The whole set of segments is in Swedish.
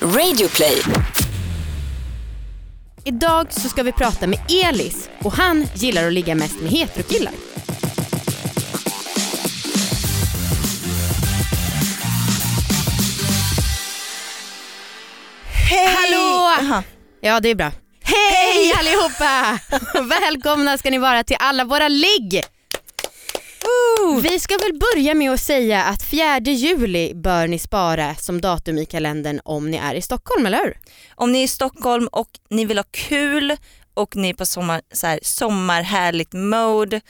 Radioplay. Idag så ska vi prata med Elis och han gillar att ligga mest med heterokillar. Hej! Hallå! Jaha. Ja det är bra. Hej allihopa! Välkomna ska ni vara till alla våra ligg. Vi ska väl börja med att säga att 4 juli bör ni spara som datum i kalendern om ni är i Stockholm, eller hur? Om ni är i Stockholm och ni vill ha kul och ni är på sommar, så här, sommarhärligt mode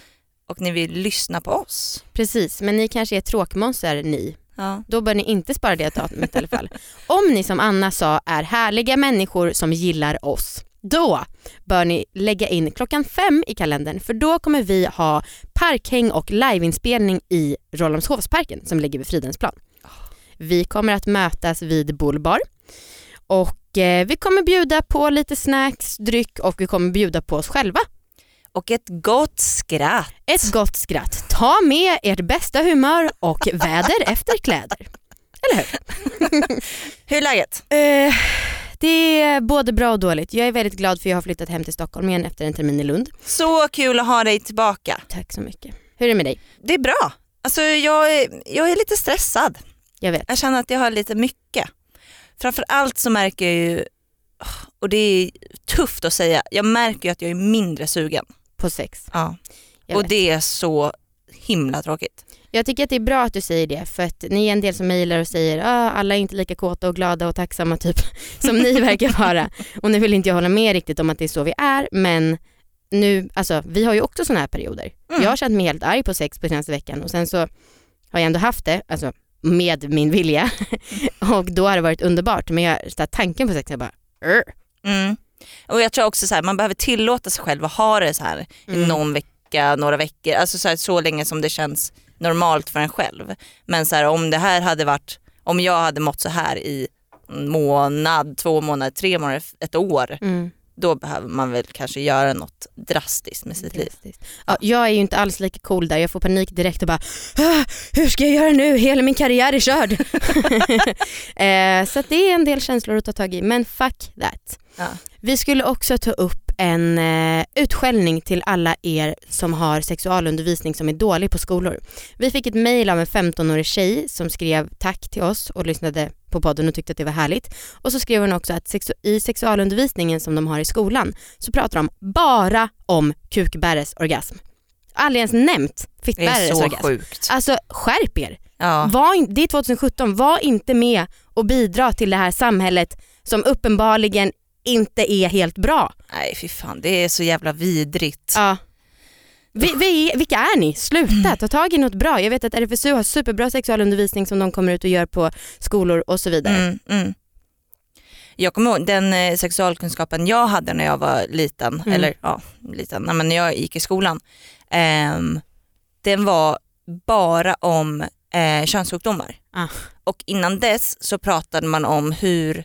och ni vill lyssna på oss. Precis, men ni kanske är tråkmånsar ni. Ja. Då bör ni inte spara det datumet i alla fall. Om ni som Anna sa är härliga människor som gillar oss, då bör ni lägga in klockan fem i kalendern för då kommer vi ha parkhäng och liveinspelning i Rålambshovsparken som ligger vid Fridhemsplan. Vi kommer att mötas vid Bullbar och eh, vi kommer bjuda på lite snacks, dryck och vi kommer bjuda på oss själva. Och ett gott skratt. Ett gott skratt. Ta med ert bästa humör och väder efter kläder. Eller hur? Hur är läget? Eh, det är både bra och dåligt. Jag är väldigt glad för jag har flyttat hem till Stockholm igen efter en termin i Lund. Så kul att ha dig tillbaka. Tack så mycket. Hur är det med dig? Det är bra. Alltså jag är, jag är lite stressad. Jag vet. Jag känner att jag har lite mycket. Framförallt så märker jag ju, och det är tufft att säga, jag märker ju att jag är mindre sugen. På sex. Ja. Jag Och vet. det är så himla tråkigt. Jag tycker att det är bra att du säger det för att ni är en del som mejlar och säger ah, alla är inte lika kåta och glada och tacksamma typ som ni verkar vara. Och nu vill inte jag hålla med riktigt om att det är så vi är men nu, alltså vi har ju också sådana här perioder. Mm. Jag har känt mig helt arg på sex på senaste veckan och sen så har jag ändå haft det, alltså med min vilja och då har det varit underbart men jag, så tanken på sex är bara. Mm. Och jag tror också så här, man behöver tillåta sig själv att ha det så här Mm. i någon vecka, några veckor, alltså så, här, så länge som det känns normalt för en själv. Men så här, om det här hade varit, om jag hade mått så här i en månad, två månader, tre månader, ett år, Mm. då behöver man väl kanske göra något drastiskt med sitt liv. Drastiskt. Ja, jag är ju inte alls lika cool där, jag får panik direkt och bara ah, hur ska jag göra nu, hela min karriär är körd. eh, så det är en del känslor att ta tag i men fuck that. Ja. Vi skulle också ta upp en eh, utskällning till alla er som har sexualundervisning som är dålig på skolor. Vi fick ett mejl av en 15-årig tjej som skrev tack till oss och lyssnade på podden och tyckte att det var härligt. Och så skrev hon också att sexu- i sexualundervisningen som de har i skolan så pratar de bara om kukbäres orgasm. Aldrig ens nämnt Det är så orgasm. sjukt. Alltså skärp er. Ja. Var in, det är 2017, var inte med och bidra till det här samhället som uppenbarligen inte är helt bra. Nej fy fan, det är så jävla vidrigt. Ja. Vi, vi, vilka är ni? Sluta, ta tag i något bra. Jag vet att RFSU har superbra sexualundervisning som de kommer ut och gör på skolor och så vidare. Mm, mm. Jag kommer ihåg den eh, sexualkunskapen jag hade när jag var liten, Mm. eller ja, liten, nej, men när jag gick i skolan. ehm, den var bara om eh, könssjukdomar. Ah. Och innan dess så pratade man om hur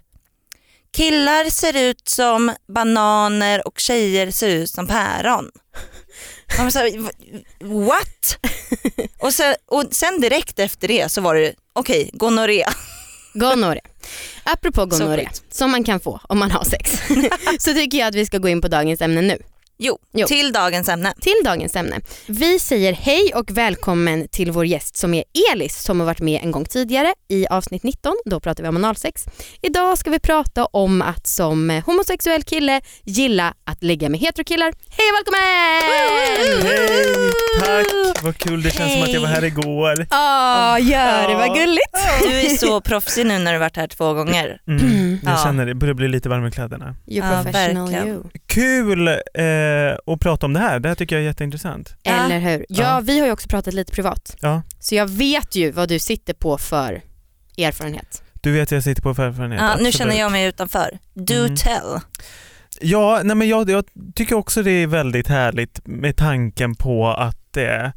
killar ser ut som bananer och tjejer ser ut som päron. Man så här, "Va- what? och, sen, och sen direkt efter det så var det, okej, gonorré. Gonorré. Apropå gonorré, som man kan få om man har sex, så tycker jag att vi ska gå in på dagens ämne nu. Jo, Jo. till dagens ämne. Till dagens ämne. Vi säger hej och välkommen till vår gäst som är Elis som har varit med en gång tidigare i avsnitt 19. Då pratar vi om analsex. Idag ska vi prata om att som homosexuell kille gilla att ligga med heterokillar. Hej och välkommen! Hej, tack! Vad kul, det känns som att jag var här igår. Ja, gör det, vad Ja. gulligt. Du är så proffsig nu när du varit här två gånger. Mm, jag Ja. känner det, börjar bli lite varm i kläderna. You Ja, professional verkligen. you. Kul eh, att prata om det här, det här tycker jag är jätteintressant. Ja. Eller hur? Ja, Ja. vi har ju också pratat lite privat. Ja. Så jag vet ju vad du sitter på för erfarenhet. Du vet att jag sitter på för erfarenhet. Ja, nu känner jag mig utanför. Do Mm. tell. Ja, nej men jag, jag tycker också det är väldigt härligt med tanken på att, eh,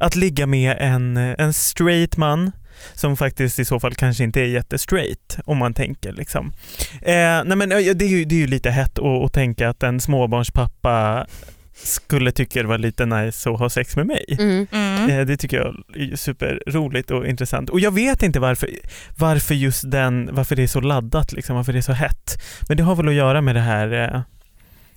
att ligga med en, en straight man som faktiskt i så fall kanske inte är jättestraight om man tänker liksom. Eh, nej men det är ju, det är ju lite hett att, att tänka att en småbarnspappa skulle tycka det var lite nice att ha sex med mig. Mm. Mm. Eh, Det tycker jag är superroligt och intressant. Och jag vet inte varför, varför just den, varför det är så laddat, liksom, varför det är så hett. Men det har väl att göra med det här, eh,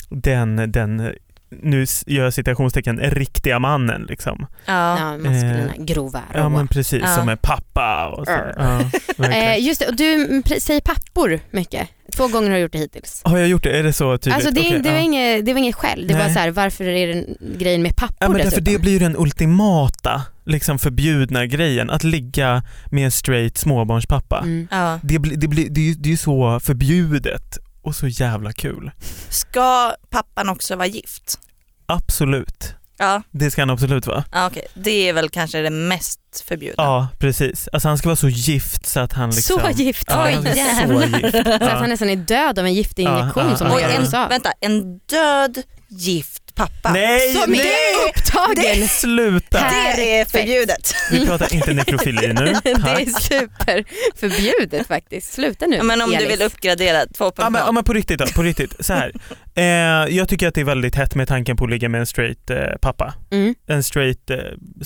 den, den nu gör jag citationstecken, riktiga mannen liksom. Ja. Ja, maskulina, grova, Ja råa. men precis, Ja. som är pappa och så. Ja. Eh, just det, och du mm, säger pappor mycket. Två gånger har du gjort det hittills. Har jag gjort det? Är det så tydligt? Alltså det, är- Okej, det, var ja. inget, det var inget skäll, det var Nej. så här, varför är det grejen med pappor Ja, men därför dessutom? det blir ju den ultimata liksom förbjudna grejen, att ligga med en straight småbarnspappa. Mm. Ja. Det, blir, det, blir, det, är ju, det är ju så förbjudet och så jävla kul. Ska pappan också vara gift? Absolut. Ja, Det ska han absolut vara. ja okej. Det är väl kanske det mest förbjudna. Ja, precis. Alltså han ska vara så gift så att han liksom... Så gift. Ja, Oj, så gift. Så att Ja. han nästan är död av en giftinjektion Ja, som ja, man gör i ja. en, USA. vänta, en död gift pappa. Nej, Som är nej! upptagen. Sluta! Det är förbjudet. Vi pratar inte nekrofili nu. det är Tack. superförbjudet faktiskt. Sluta nu Ja, men om du Elis. vill uppgradera 2.0. Ja men, ja men på riktigt då, på riktigt. Så här. Eh, jag tycker att det är väldigt hett med tanken på att ligga med en straight eh, pappa. Mm. En straight eh,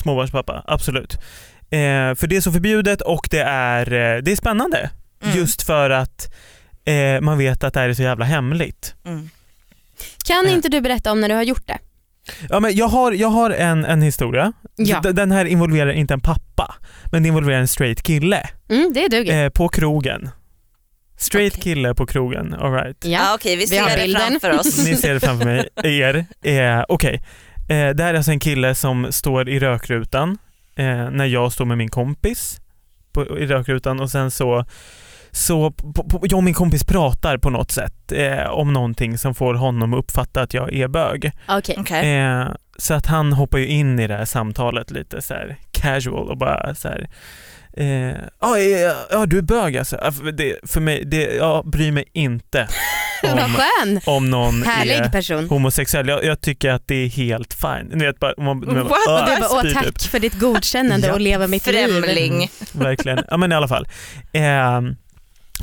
småbarnspappa, absolut. Eh, för det är så förbjudet och det är, eh, det är spännande. Mm. Just för att eh, man vet att det här är så jävla hemligt. Mm. Kan Eh. inte du berätta om när du har gjort det? Ja, men jag har, jag har en, en historia. Ja. Den här involverar inte en pappa, men det involverar en straight kille Mm, det duger. eh, på krogen. Straight Okej. kille på krogen, alright. Ja, Ja. okej, vi Vi har ser det bilden. framför oss. Ni ser det framför mig, er. Eh, Okej, eh, det här är alltså en kille som står i rökrutan eh, när jag står med min kompis på, i rökrutan och sen så så på, på, jag och min kompis pratar på något sätt eh, om någonting som får honom att uppfatta att jag är bög. Okej. Okej. Eh, så att han hoppar ju in i det här samtalet lite så här casual och bara så här. Eh, ja, ja, ja, du är bög alltså. Det, för mig, det, jag bryr mig inte Vad om, skön. om någon är Härlig person. homosexuell. Jag, jag tycker att det är helt fine. Ni vet bara, man, man, What? ah, Du bara, åh tack typ. för ditt godkännande Ja. och leva mitt liv. Främling. Verkligen. Ja men i alla fall. Eh,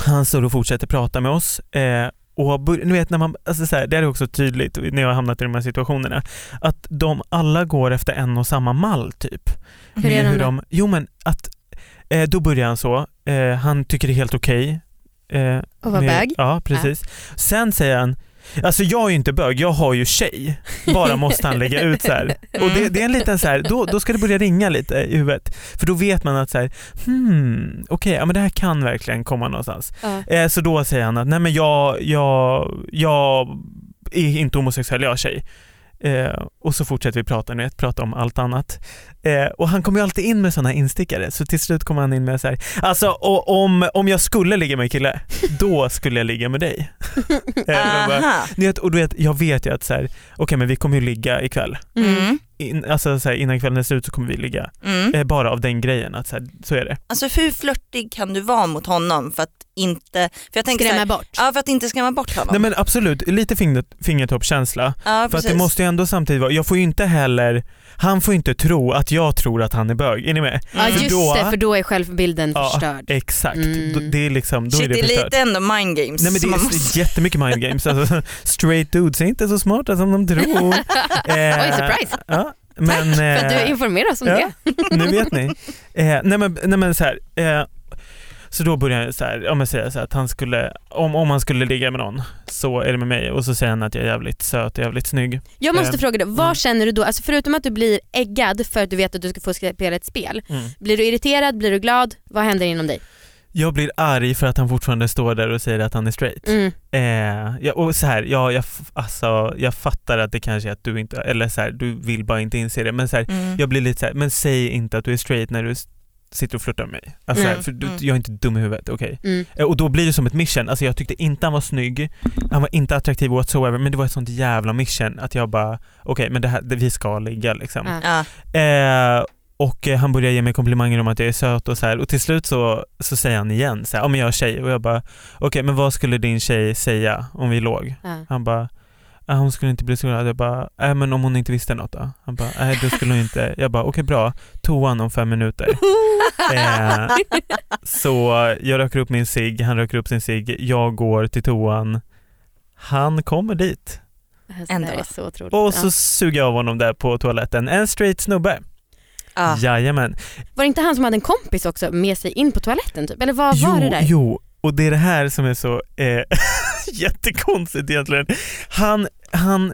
han står och fortsätter prata med oss. Eh, och ni vet när man, alltså så här, det är också tydligt när jag har hamnat i de här situationerna, att de alla går efter en och samma mall typ. Hur är Med de? Jo men att, eh, då börjar han så, eh, han tycker det är helt okej. eh, Och vara bög? Ja precis. Sen säger han, alltså jag är ju inte bög, jag har ju tjej. Bara måste han lägga ut så här. Och det, det är en liten så här, då, då ska det börja ringa lite i huvudet. För då vet man att så här, hmm, okej, ja, men det här kan verkligen komma någonstans. Ja. Eh, så då säger han att nej men jag, jag, jag är inte homosexuell, jag är tjej. Eh, och så fortsätter vi prata, nu, prata om allt annat. Eh, och han kommer ju alltid in med sådana instickare, så till slut kommer han in med så här, alltså och, om, om jag skulle ligga med en kille, då skulle jag ligga med dig. Eh, bara, vet, och du vet, jag vet ju att så här, okej men vi kommer ju ligga ikväll. Mm. In, alltså så här, innan kvällen är slut så kommer vi ligga. Mm. Eh, bara av den grejen, att så, här, så är det. Alltså hur flörtig kan du vara mot honom för att inte, för jag tänker Skrämma här, bort. ja, för att inte skrämma bort honom. Nej men absolut, lite finger, fingertoppskänsla. ja, För att det måste ju ändå samtidigt vara, jag får ju inte heller, han får inte tro att jag tror att han är bög. Är ni med? Ja Mm. För just då- det, för då är självbilden Ja, förstörd. Exakt, Mm. Det är liksom, då Shit, är det det är lite ändå mind games. Nej men det är måste... jättemycket mind games. Alltså, straight dudes är inte så smarta som de tror. Eh, Oj, surprise. Ja, men, För att eh, du informerar oss om ja. det. nu vet ni. Eh, nej, men, nej men så här. Eh, så då börjar jag så här, ja, men säga så här att han skulle, om, om han skulle ligga med någon så är det med mig och så säger han att jag är jävligt söt och jävligt snygg. Jag måste Eh, fråga dig, vad mm. känner du då? Alltså förutom att du blir äggad för att du vet att du ska få spela ett spel. Mm. Blir du irriterad? Blir du glad? Vad händer inom dig? Jag blir arg för att han fortfarande står där och säger att han är straight. Mm. Eh, ja, och så här, ja, jag, alltså, jag fattar att det kanske är att du inte, eller så här, du vill bara inte inse det, men så här, Mm. jag blir lite så här, men säg inte att du är straight när du sitter och flörtar med mig. Alltså, Mm, för du, mm. jag är inte dum i huvudet, okej? Mm. Eh, Och då blir det som ett mission, alltså jag tyckte inte han var snygg, han var inte attraktiv whatsoever, men det var ett sånt jävla mission att jag bara, okej men det här, det, vi ska ligga liksom. Eh, och eh, han börjar ge mig komplimanger om att jag är söt och så här. och till slut så, så säger han igen så här, ja men jag är tjej och jag bara, okej men vad skulle din tjej säga om vi låg? Ja. Han bara, "Ah, hon skulle inte bli så glad. Jag bara, nej men om hon inte visste något då? Han bara, nej då skulle hon inte. Jag bara, okej bra, toan om fem minuter. Eh, så jag röker upp min cigg, han röker upp sin cigg, jag går till toan. Han kommer dit. Ändå. Så. Och så Ja. suger jag av honom där på toaletten. En straight snubbe. Ja. Jajamän. Var det inte han som hade en kompis också med sig in på toaletten typ? Eller vad var jo, det där? Jo, och det är det här som är så eh, jättekonstigt egentligen. Han, han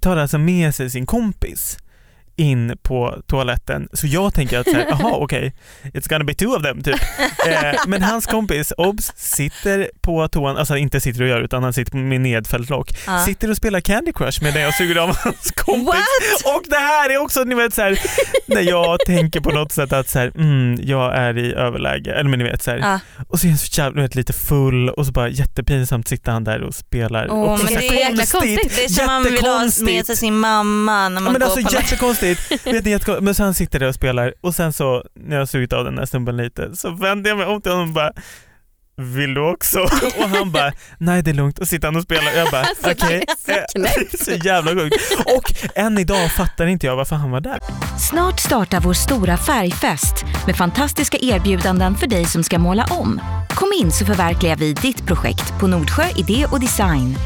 tar alltså med sig sin kompis in på toaletten. Så jag tänker att så här, jaha okej, it's gonna be two of them typ. Eh, men hans kompis, obs, sitter på toan, alltså inte sitter och gör utan han sitter med nedfällt lock. Ja. Sitter och spelar Candy Crush medan jag suger av hans kompis. What? Och det här är också, ni vet så här, när jag tänker på något sätt att så här, mm, jag är i överläge, eller men ni vet så här, Ja. och så är han så jävla, vet, lite full och så bara jättepinsamt sitter han där och spelar. Åh, och men så här det är jäkla konstigt. Det är som man vill ha med sig sin mamma när Ja, man men går alltså på något. Jättekonstigt. vet ni. Men så han sitter där och spelar och sen så när jag har sugit av den här snubben lite så vänder jag mig om till honom och bara vill du också? Och han bara, nej det är lugnt. Och sitter han och spelar och jag bara, Alltså, okej. Det är så jävla sjukt. Och än idag fattar inte jag varför han var där. Snart startar vår stora färgfest med fantastiska erbjudanden för dig som ska måla om. Kom in så förverkligar vi ditt projekt på Nordsjö Idé och Design.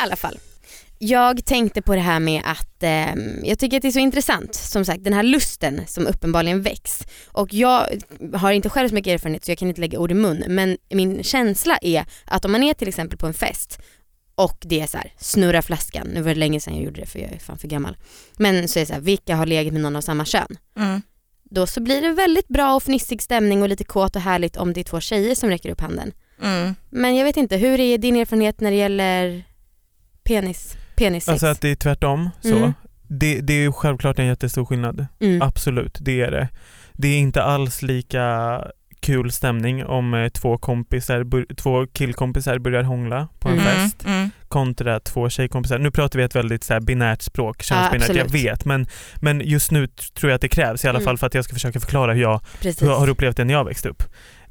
Alla fall. Jag tänkte på det här med att eh, jag tycker att det är så intressant, som sagt den här lusten som uppenbarligen väcks. Och jag har inte själv så mycket erfarenhet så jag kan inte lägga ord i mun men min känsla är att om man är till exempel på en fest och det är så här, snurra flaskan, nu var det länge sedan jag gjorde det för jag är fan för gammal. Men så är det så här, vilka har legat med någon av samma kön? Mm. Då så blir det väldigt bra och fnissig stämning och lite kåt och härligt om det är två tjejer som räcker upp handen. Mm. Men jag vet inte, hur är din erfarenhet när det gäller penis, penissex? Alltså att det är tvärtom. Så. Mm. Det, det är ju självklart en jättestor skillnad. mm. Absolut, det är det. Det är inte alls lika kul stämning om eh, två, kompisar, två killkompisar börjar hångla på en Mm. fest Mm. kontra två tjejkompisar. Nu pratar vi ett väldigt så här, binärt språk, könsbinärt, jag absolut. vet. Men, men just nu tror jag att det krävs i alla Mm. fall för att jag ska försöka förklara hur jag hur jag har upplevt det när jag växte upp.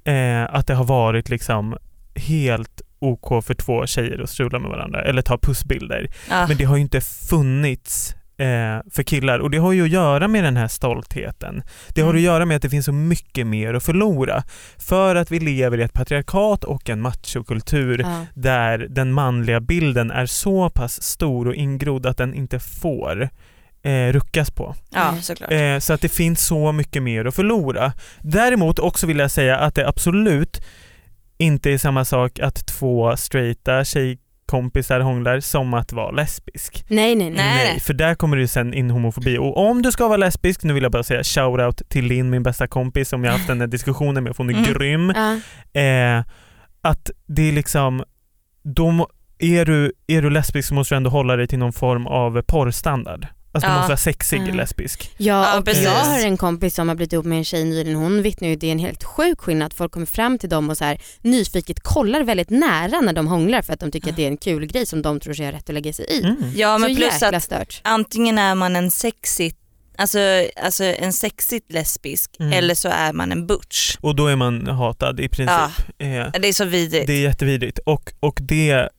Eh, att det har varit liksom helt OK för två tjejer att strula med varandra eller ta pussbilder. Ja. Men det har ju inte funnits eh, för killar och det har ju att göra med den här stoltheten. Det har Mm. att göra med att det finns så mycket mer att förlora. För att vi lever i ett patriarkat och en machokultur Ja. där den manliga bilden är så pass stor och ingrodd att den inte får eh, ruckas på. ja, såklart. Eh, så att det finns så mycket mer att förlora. Däremot också vill jag säga att det absolut inte är samma sak att två straighta tjejkompisar hånglar som att vara lesbisk. Nej nej nej. Nej. för där kommer det sen in homofobi. Och om du ska vara lesbisk, nu vill jag bara säga shoutout till Linn, min bästa kompis som jag haft den här diskussionen med, för hon är Mm. grym. Ja. Eh, att det är liksom, de, är, du, är du lesbisk så måste du ändå hålla dig till någon form av porrstandard. Alltså du Ja. måste vara sexig Ja. lesbisk. Ja, Ja, och precis. jag har en kompis som har blivit ihop med en tjej nyligen. Hon vittnar ju det är en helt sjuk skillnad. Folk kommer fram till dem och så här nyfiket kollar väldigt nära när de hånglar för att de tycker att det är en kul grej som de tror sig ha rätt att lägga sig i. Mm. Ja men så plus jäkla att stört. antingen är man en sexigt Alltså, alltså en sexigt lesbisk Mm. eller så är man en butch. Och då är man hatad i princip. Eh, Det är så vidrigt. det är jättevidrigt. Och, och det,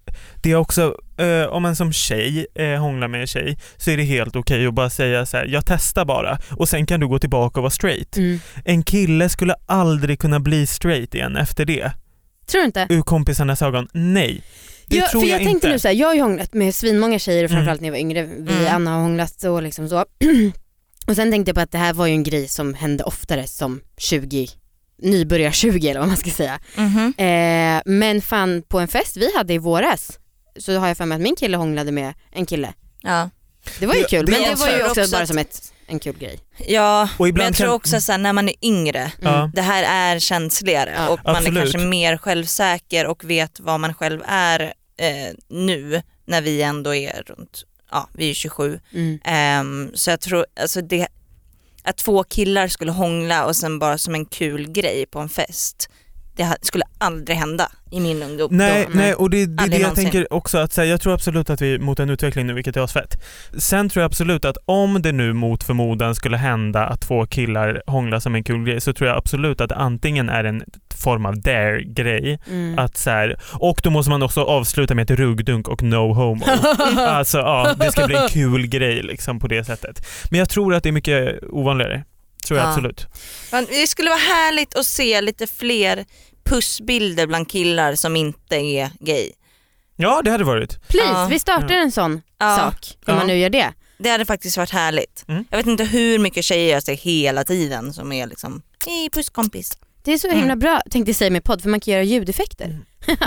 det är också, eh, om man som tjej eh, hånglar med en tjej så är det helt okej att bara säga så här: jag testar bara och sen kan du gå tillbaka och vara straight. Mm. En kille skulle aldrig kunna bli straight igen efter det. Tror du inte? Ur kompisarnas ögon, nej. Det Ja, tror för jag, jag, tänkte inte. nu så här, jag har ju hånglat med svinmånga tjejer Mm. framförallt när jag var yngre. Vi Mm. Anna har hånglat och liksom så. och sen tänkte jag på att det här var ju en grej som hände oftare som 20, nybörjar 20 eller vad man ska säga. Mhm. Eh, men fan på en fest vi hade i våras så har jag för mig att min kille hånglade med en kille. Ja. Det var ju kul det men det var ju också, också bara att- som ett, en kul grej. ja, Och men jag tror kan- också så här, när man är yngre, Ja. det här är känsligare Ja, och man absolut. är kanske mer självsäker och vet vad man själv är eh, nu när vi ändå är runt, ja vi är 27. Mm. Ehm, så jag tror, alltså det, att två killar skulle hångla och sen bara som en kul grej på en fest, det skulle aldrig hända i min ungdom. Nej, Då- nej och det, det är det jag någonsin. tänker också att här, jag tror absolut att vi är mot en utveckling nu vilket är asfett. Sen tror jag absolut att om det nu mot förmodan skulle hända att två killar hånglar som en kul grej så tror jag absolut att det antingen är en form av dare-grej Mm. att så här, och då måste man också avsluta med ett ruggdunk och no homo. alltså ja, det ska bli en kul grej liksom på det sättet. Men jag tror att det är mycket ovanligare. tror jag Ja. absolut. Men det skulle vara härligt att se lite fler pussbilder bland killar som inte är gay. Ja det hade varit. Please, Ja. vi startar en sån Ja. sak om Ja. man nu gör det. Det hade faktiskt varit härligt. Mm. Jag vet inte hur mycket tjejer jag ser hela tiden som är liksom, hej pusskompis. Det är så himla bra tänkte jag säga med podd för man kan göra ljudeffekter. Mm.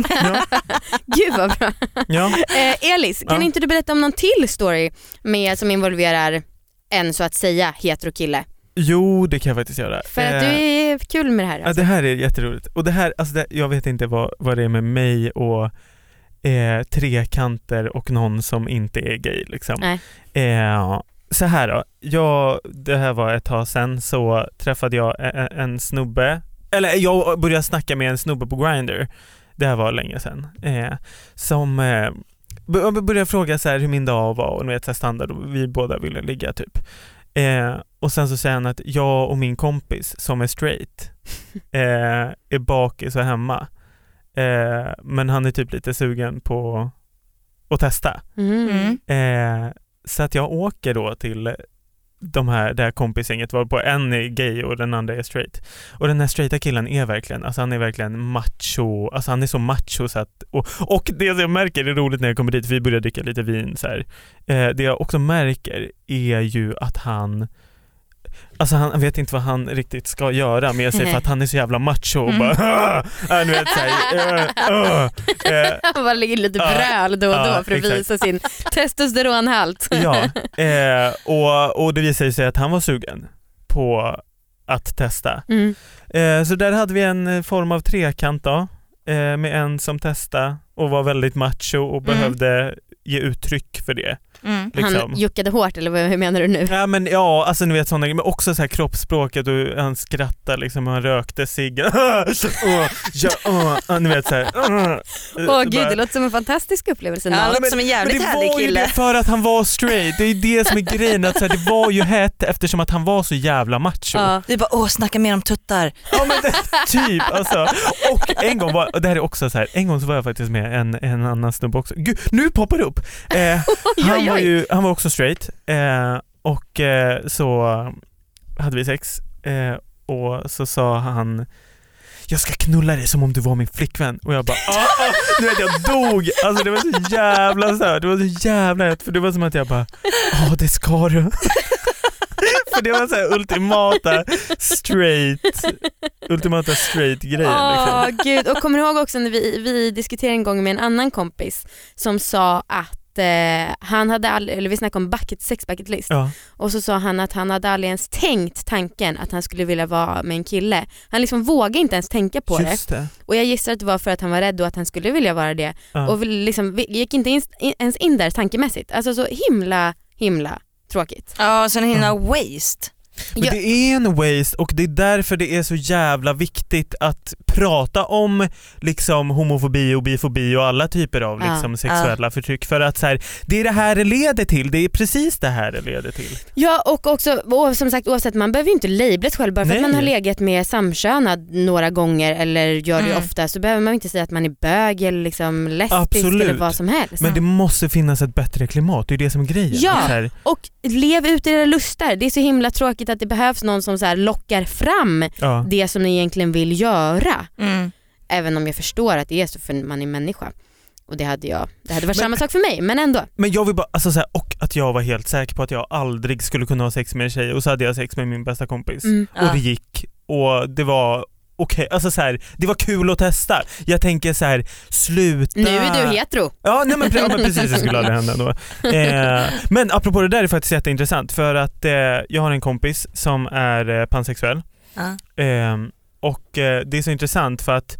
Ja. Gud vad bra. ja. Eh, Elis, kan Ja. inte du berätta om någon till story med, som involverar en så att säga hetero kille? Jo det kan jag faktiskt göra. För att du Eh, är kul med det här. Ja, Alltså. det här är jätteroligt. Och det här, alltså det, jag vet inte vad, vad det är med mig och eh, trekanter och någon som inte är gay. Liksom. Nej. Eh, så här då, jag, det här var ett tag sedan så träffade jag en, en snubbe, eller jag började snacka med en snubbe på Grindr. det här var länge sedan, eh, som eh, började fråga så här hur min dag var och vet så här standard och vi båda ville ligga typ. Eh, och sen så säger han att jag och min kompis som är straight eh, är bakis och hemma. Eh, men han är typ lite sugen på att testa. Mm. Eh, så att jag åker då till de här, det här kompisgänget var på en är gay och den andra är straight. Och den här straighta killen är verkligen, alltså han är verkligen macho, alltså han är så macho så att, och, och det jag märker är roligt när jag kommer dit, vi börjar dricka lite vin så här. Eh, det jag också märker är ju att han Alltså han vet inte vad han riktigt ska göra med sig för att han är så jävla macho och Mm. bara äh, nu vet, så här, äh, äh, äh, Han bara lägger lite bröl då och då för att exakt. visa sin testosteronhalt. Ja, eh, och, och det visade sig att han var sugen på att testa. Mm. Eh, så där hade vi en form av trekant då, eh, med en som testade och var väldigt macho och Mm. behövde ge uttryck för det. Mm. Liksom. Han juckade hårt eller vad hur menar du nu? Ja men ja, alltså ni vet sådana grejer, men också så här kroppsspråket och han skrattade liksom, han rökte ciggen. Åh, ja, ni vet såhär. Åh gud det låter som en fantastisk upplevelse. Ja, låter men- som en Men jävligt det härlig var ju kille. det för att han var straight, det är det som är grejen, att så här, det var ju hett eftersom att han var så jävla macho. Ja. Du bara, åh snacka mer om tuttar. Ja men det, typ alltså. Och en gång var, och det här är också så här, en gång så var jag faktiskt med en, en annan snubbe också. Gud, nu poppar det upp! Eh, han, var ju, han var också straight eh, och eh, så hade vi sex eh, och så sa han jag ska knulla dig som om du var min flickvän. Och jag bara ah, ah, du vet jag dog, alltså det var så jävla här, det var så jävla hett för det var som att jag bara ja det ska du. för det var så här ultimata straight, ultimata straight grejen Åh liksom. gud, och kommer du ihåg också när vi, vi diskuterade en gång med en annan kompis som sa att eh, han hade aldrig, eller vi snackade om bucket, sex bucket list Ja. och så sa han att han hade aldrig ens tänkt tanken att han skulle vilja vara med en kille. Han liksom vågade inte ens tänka på det Just det. och jag gissar att det var för att han var rädd och att han skulle vilja vara det Ja. och liksom, vi- gick inte in, in, ens in där tankemässigt. Alltså så himla himla tråkigt. Ja, sen himla waste. Men Ja. det är en waste och det är därför det är så jävla viktigt att prata om liksom homofobi och bifobi och alla typer av Ja. liksom, sexuella förtryck för att så här, det är det här det leder till, det är precis det här det leder till. Ja och också och som sagt oavsett man behöver ju inte labla sig själv bara för Nej. att man har legat med samkönad några gånger eller gör det Mm. ofta så behöver man inte säga att man är bög eller liksom lesbisk Absolut. eller vad som helst. Men det måste finnas ett bättre klimat, det är det som är grejen. Ja. Och lev ut era lustar. Det är så himla tråkigt att det behövs någon som så här lockar fram ja. det som ni egentligen vill göra. Mm. Även om jag förstår att det är så för man är människa. Och det hade, jag, det hade varit Men- samma sak för mig men ändå. Men jag vill bara, alltså så här, och att jag var helt säker på att jag aldrig skulle kunna ha sex med en tjej och så hade jag sex med min bästa kompis. Mm. Ja. och det gick och det var okej, alltså så här, det var kul att testa. Jag tänker så här, sluta... Nu är du hetero. Ja, nej men, ja, men precis, det skulle aldrig hända då. Eh, men apropå det där är faktiskt jätteintressant för att eh, jag har en kompis som är eh, pansexuell Ja. eh, och eh, det är så intressant för att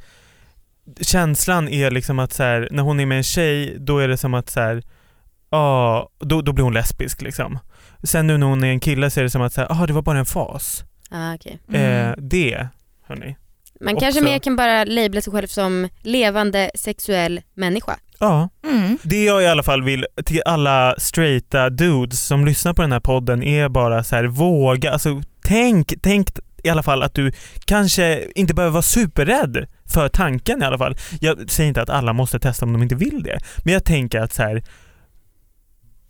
känslan är liksom att så här, när hon är med en tjej då är det som att så här, ja, då, då blir hon lesbisk liksom. Sen nu när hon är en kille så är det som att så här, ah, det var bara en fas. Ah, okay. Mm. Eh, det, hörni. Man Också- kanske mer kan bara labla sig själv som levande sexuell människa. Ja, Mm. det jag i alla fall vill till alla straighta dudes som lyssnar på den här podden är bara så här, våga, alltså tänk, tänk i alla fall att du kanske inte behöver vara superrädd för tanken i alla fall. Jag säger inte att alla måste testa om de inte vill det, men jag tänker att så här,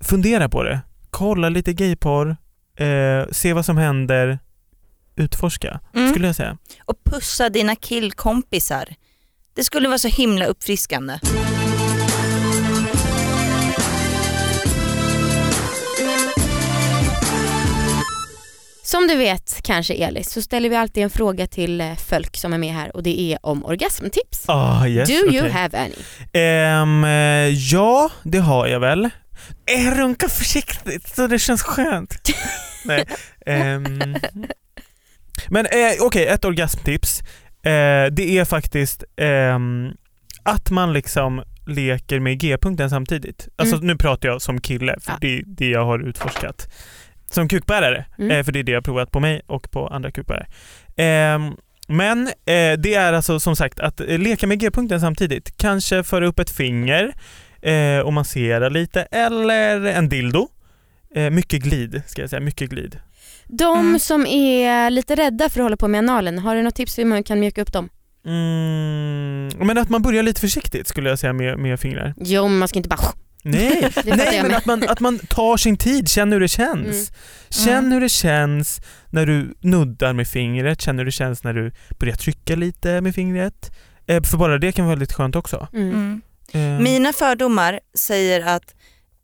fundera på det. Kolla lite gayporr, eh, se vad som händer, utforska, Mm. skulle jag säga. Och pussa dina killkompisar. Det skulle vara så himla uppfriskande. Som du vet kanske Elis så ställer vi alltid en fråga till eh, folk som är med här och det är om orgasmtips. Ah, yes, Do you okej. have any? Eh, ja, det har jag väl. Eh, runka försiktigt så det känns skönt. Nej. ehm. Men eh, okej, ett orgasmtips. Eh, det är faktiskt ehm, att man liksom leker med G-punkten samtidigt. Alltså Mm. nu pratar jag som kille för Ja. det är det jag har utforskat. Som kukbärare, Mm. eh, för det är det jag har provat på mig och på andra kukbärare. Ehm, men eh, det är alltså som sagt att eh, leka med G-punkten samtidigt. Kanske föra upp ett finger eh, och massera lite eller en dildo. Eh, mycket glid ska jag säga, mycket glid. De Mm. som är lite rädda för att hålla på med analen, har du något tips hur man kan mjuka upp dem? Mm, men att man börjar lite försiktigt skulle jag säga med, med fingrar. Jo, men man ska inte bara... Nej, Nej men att man, att man tar sin tid, känner hur det känns. Mm. Känn Mm. hur det känns när du nuddar med fingret, känn hur det känns när du börjar trycka lite med fingret. Eh, för bara det kan vara väldigt skönt också. Mm. Mm. Eh, Mina fördomar säger att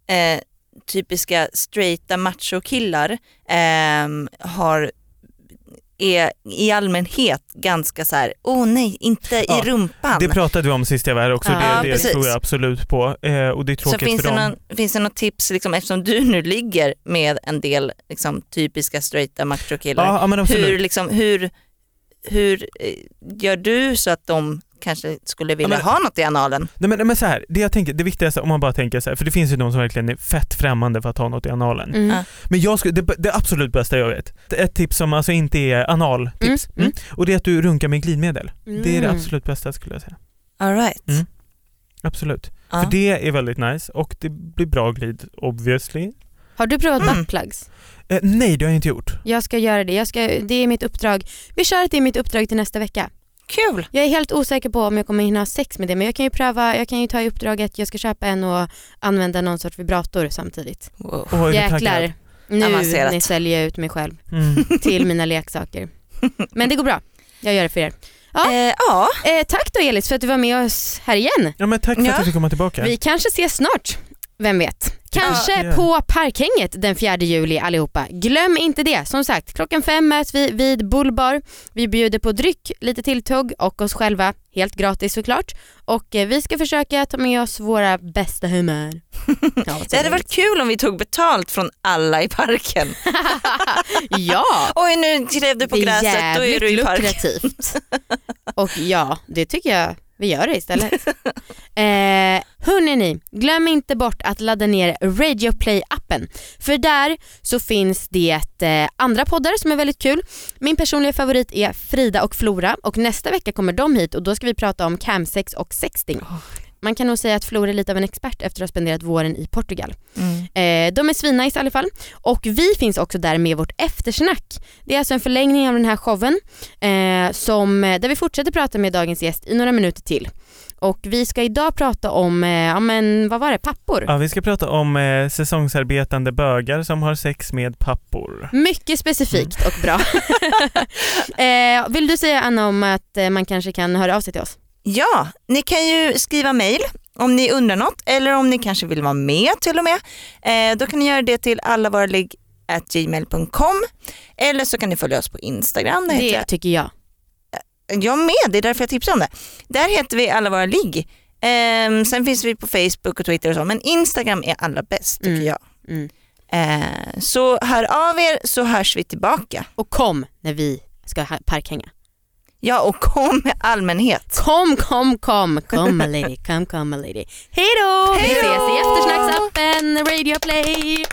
eh, typiska straighta machokillar ehm, har är i allmänhet ganska så här: åh nej, inte Ja, i rumpan. det pratade vi om sist jag var här också, Ja, det, det tror jag absolut på. Eh, och det är Så tråkigt finns för det, dem. någon, finns det något tips, liksom, eftersom du nu ligger med en del liksom, typiska straighta machokillar, Ja, hur, liksom, hur, hur eh, gör du så att de kanske skulle vilja men- ha något i analen? Nej, men, men så här, det jag tänker, det viktigaste om man bara tänker så här, för det finns ju de som verkligen är fett främmande för att ha något i analen. Mm. Men jag skulle, det, det absolut bästa jag vet, ett tips som alltså inte är analtips, Mm, mm. och det är att du runkar med glidmedel. Det är det Mm. absolut bästa skulle jag säga. All right. Mm. Absolut. Ja. För det är väldigt nice och det blir bra glid obviously. Har du provat Mm. buttplugs? Eh, nej det har jag inte gjort. Jag ska göra det. Jag ska, det är mitt uppdrag. Vi kör att det är mitt uppdrag till nästa vecka. Kul! Jag är helt osäker på om jag kommer hinna ha sex med det men jag kan ju pröva, jag kan ju ta i uppdraget, jag ska köpa en och använda någon sorts vibrator samtidigt. Wow. Vad Jäklar, nu, Avancerat. nu säljer jag ut mig själv Mm. till mina leksaker. Men det går bra, jag gör det för er. Ja. Eh, ja, Eh, tack då Elis för att du var med oss här igen. Ja men tack för Ja. att jag fick komma tillbaka. Vi kanske ses snart, vem vet? Kanske Ja. på Parkhänget den 4 juli allihopa. Glöm inte det. Som sagt, klockan fem möts vi vid Bullbar. Vi bjuder på dryck, lite tilltugg och oss själva. Helt gratis såklart. Och eh, vi ska försöka ta med oss våra bästa humör. Ja, det hade varit kul om vi tog betalt från alla i parken. Ja, Oj nu klev du på det är gräset, då är jävligt du i parken. lukrativt. Och ja, det tycker jag vi gör det istället. Eh, hörni ni, glöm inte bort att ladda ner Radio Play-appen. För där så finns det eh, andra poddar som är väldigt kul. Min personliga favorit är Frida och Flora och nästa vecka kommer de hit och då ska vi prata om camsex och sexting. Man kan nog säga att Flora är lite av en expert efter att ha spenderat våren i Portugal. Mm. Eh, de är svinnice i alla fall. Och vi finns också där med vårt eftersnack. Det är alltså en förlängning av den här showen eh, som, där vi fortsätter prata med dagens gäst i några minuter till. Och vi ska idag prata om, eh, ja men vad var det, pappor? Ja, vi ska prata om eh, säsongsarbetande bögar som har sex med pappor. Mycket specifikt och bra. eh, vill du säga Anna om att eh, man kanske kan höra av sig till oss? Ja, ni kan ju skriva mail om ni undrar något eller om ni kanske vill vara med till och med. Eh, då kan ni göra det till allavaraligg@gmail.com eller så kan ni följa oss på Instagram. Där Det heter tycker jag. jag. jag med, det är därför jag tipsar om det. Där heter vi Alla Våra Ligg. Eh, sen finns vi på Facebook och Twitter och så, men Instagram är allra bäst tycker Mm. jag. Mm. Eh, så hör av er så hörs vi tillbaka. Och kom när vi ska parkhänga. Ja och kom med allmänhet. Kom, kom, kom, kom my lady, kom, kom my lady. Hej då! Vi ses i eftersnacksappen, Radio Play.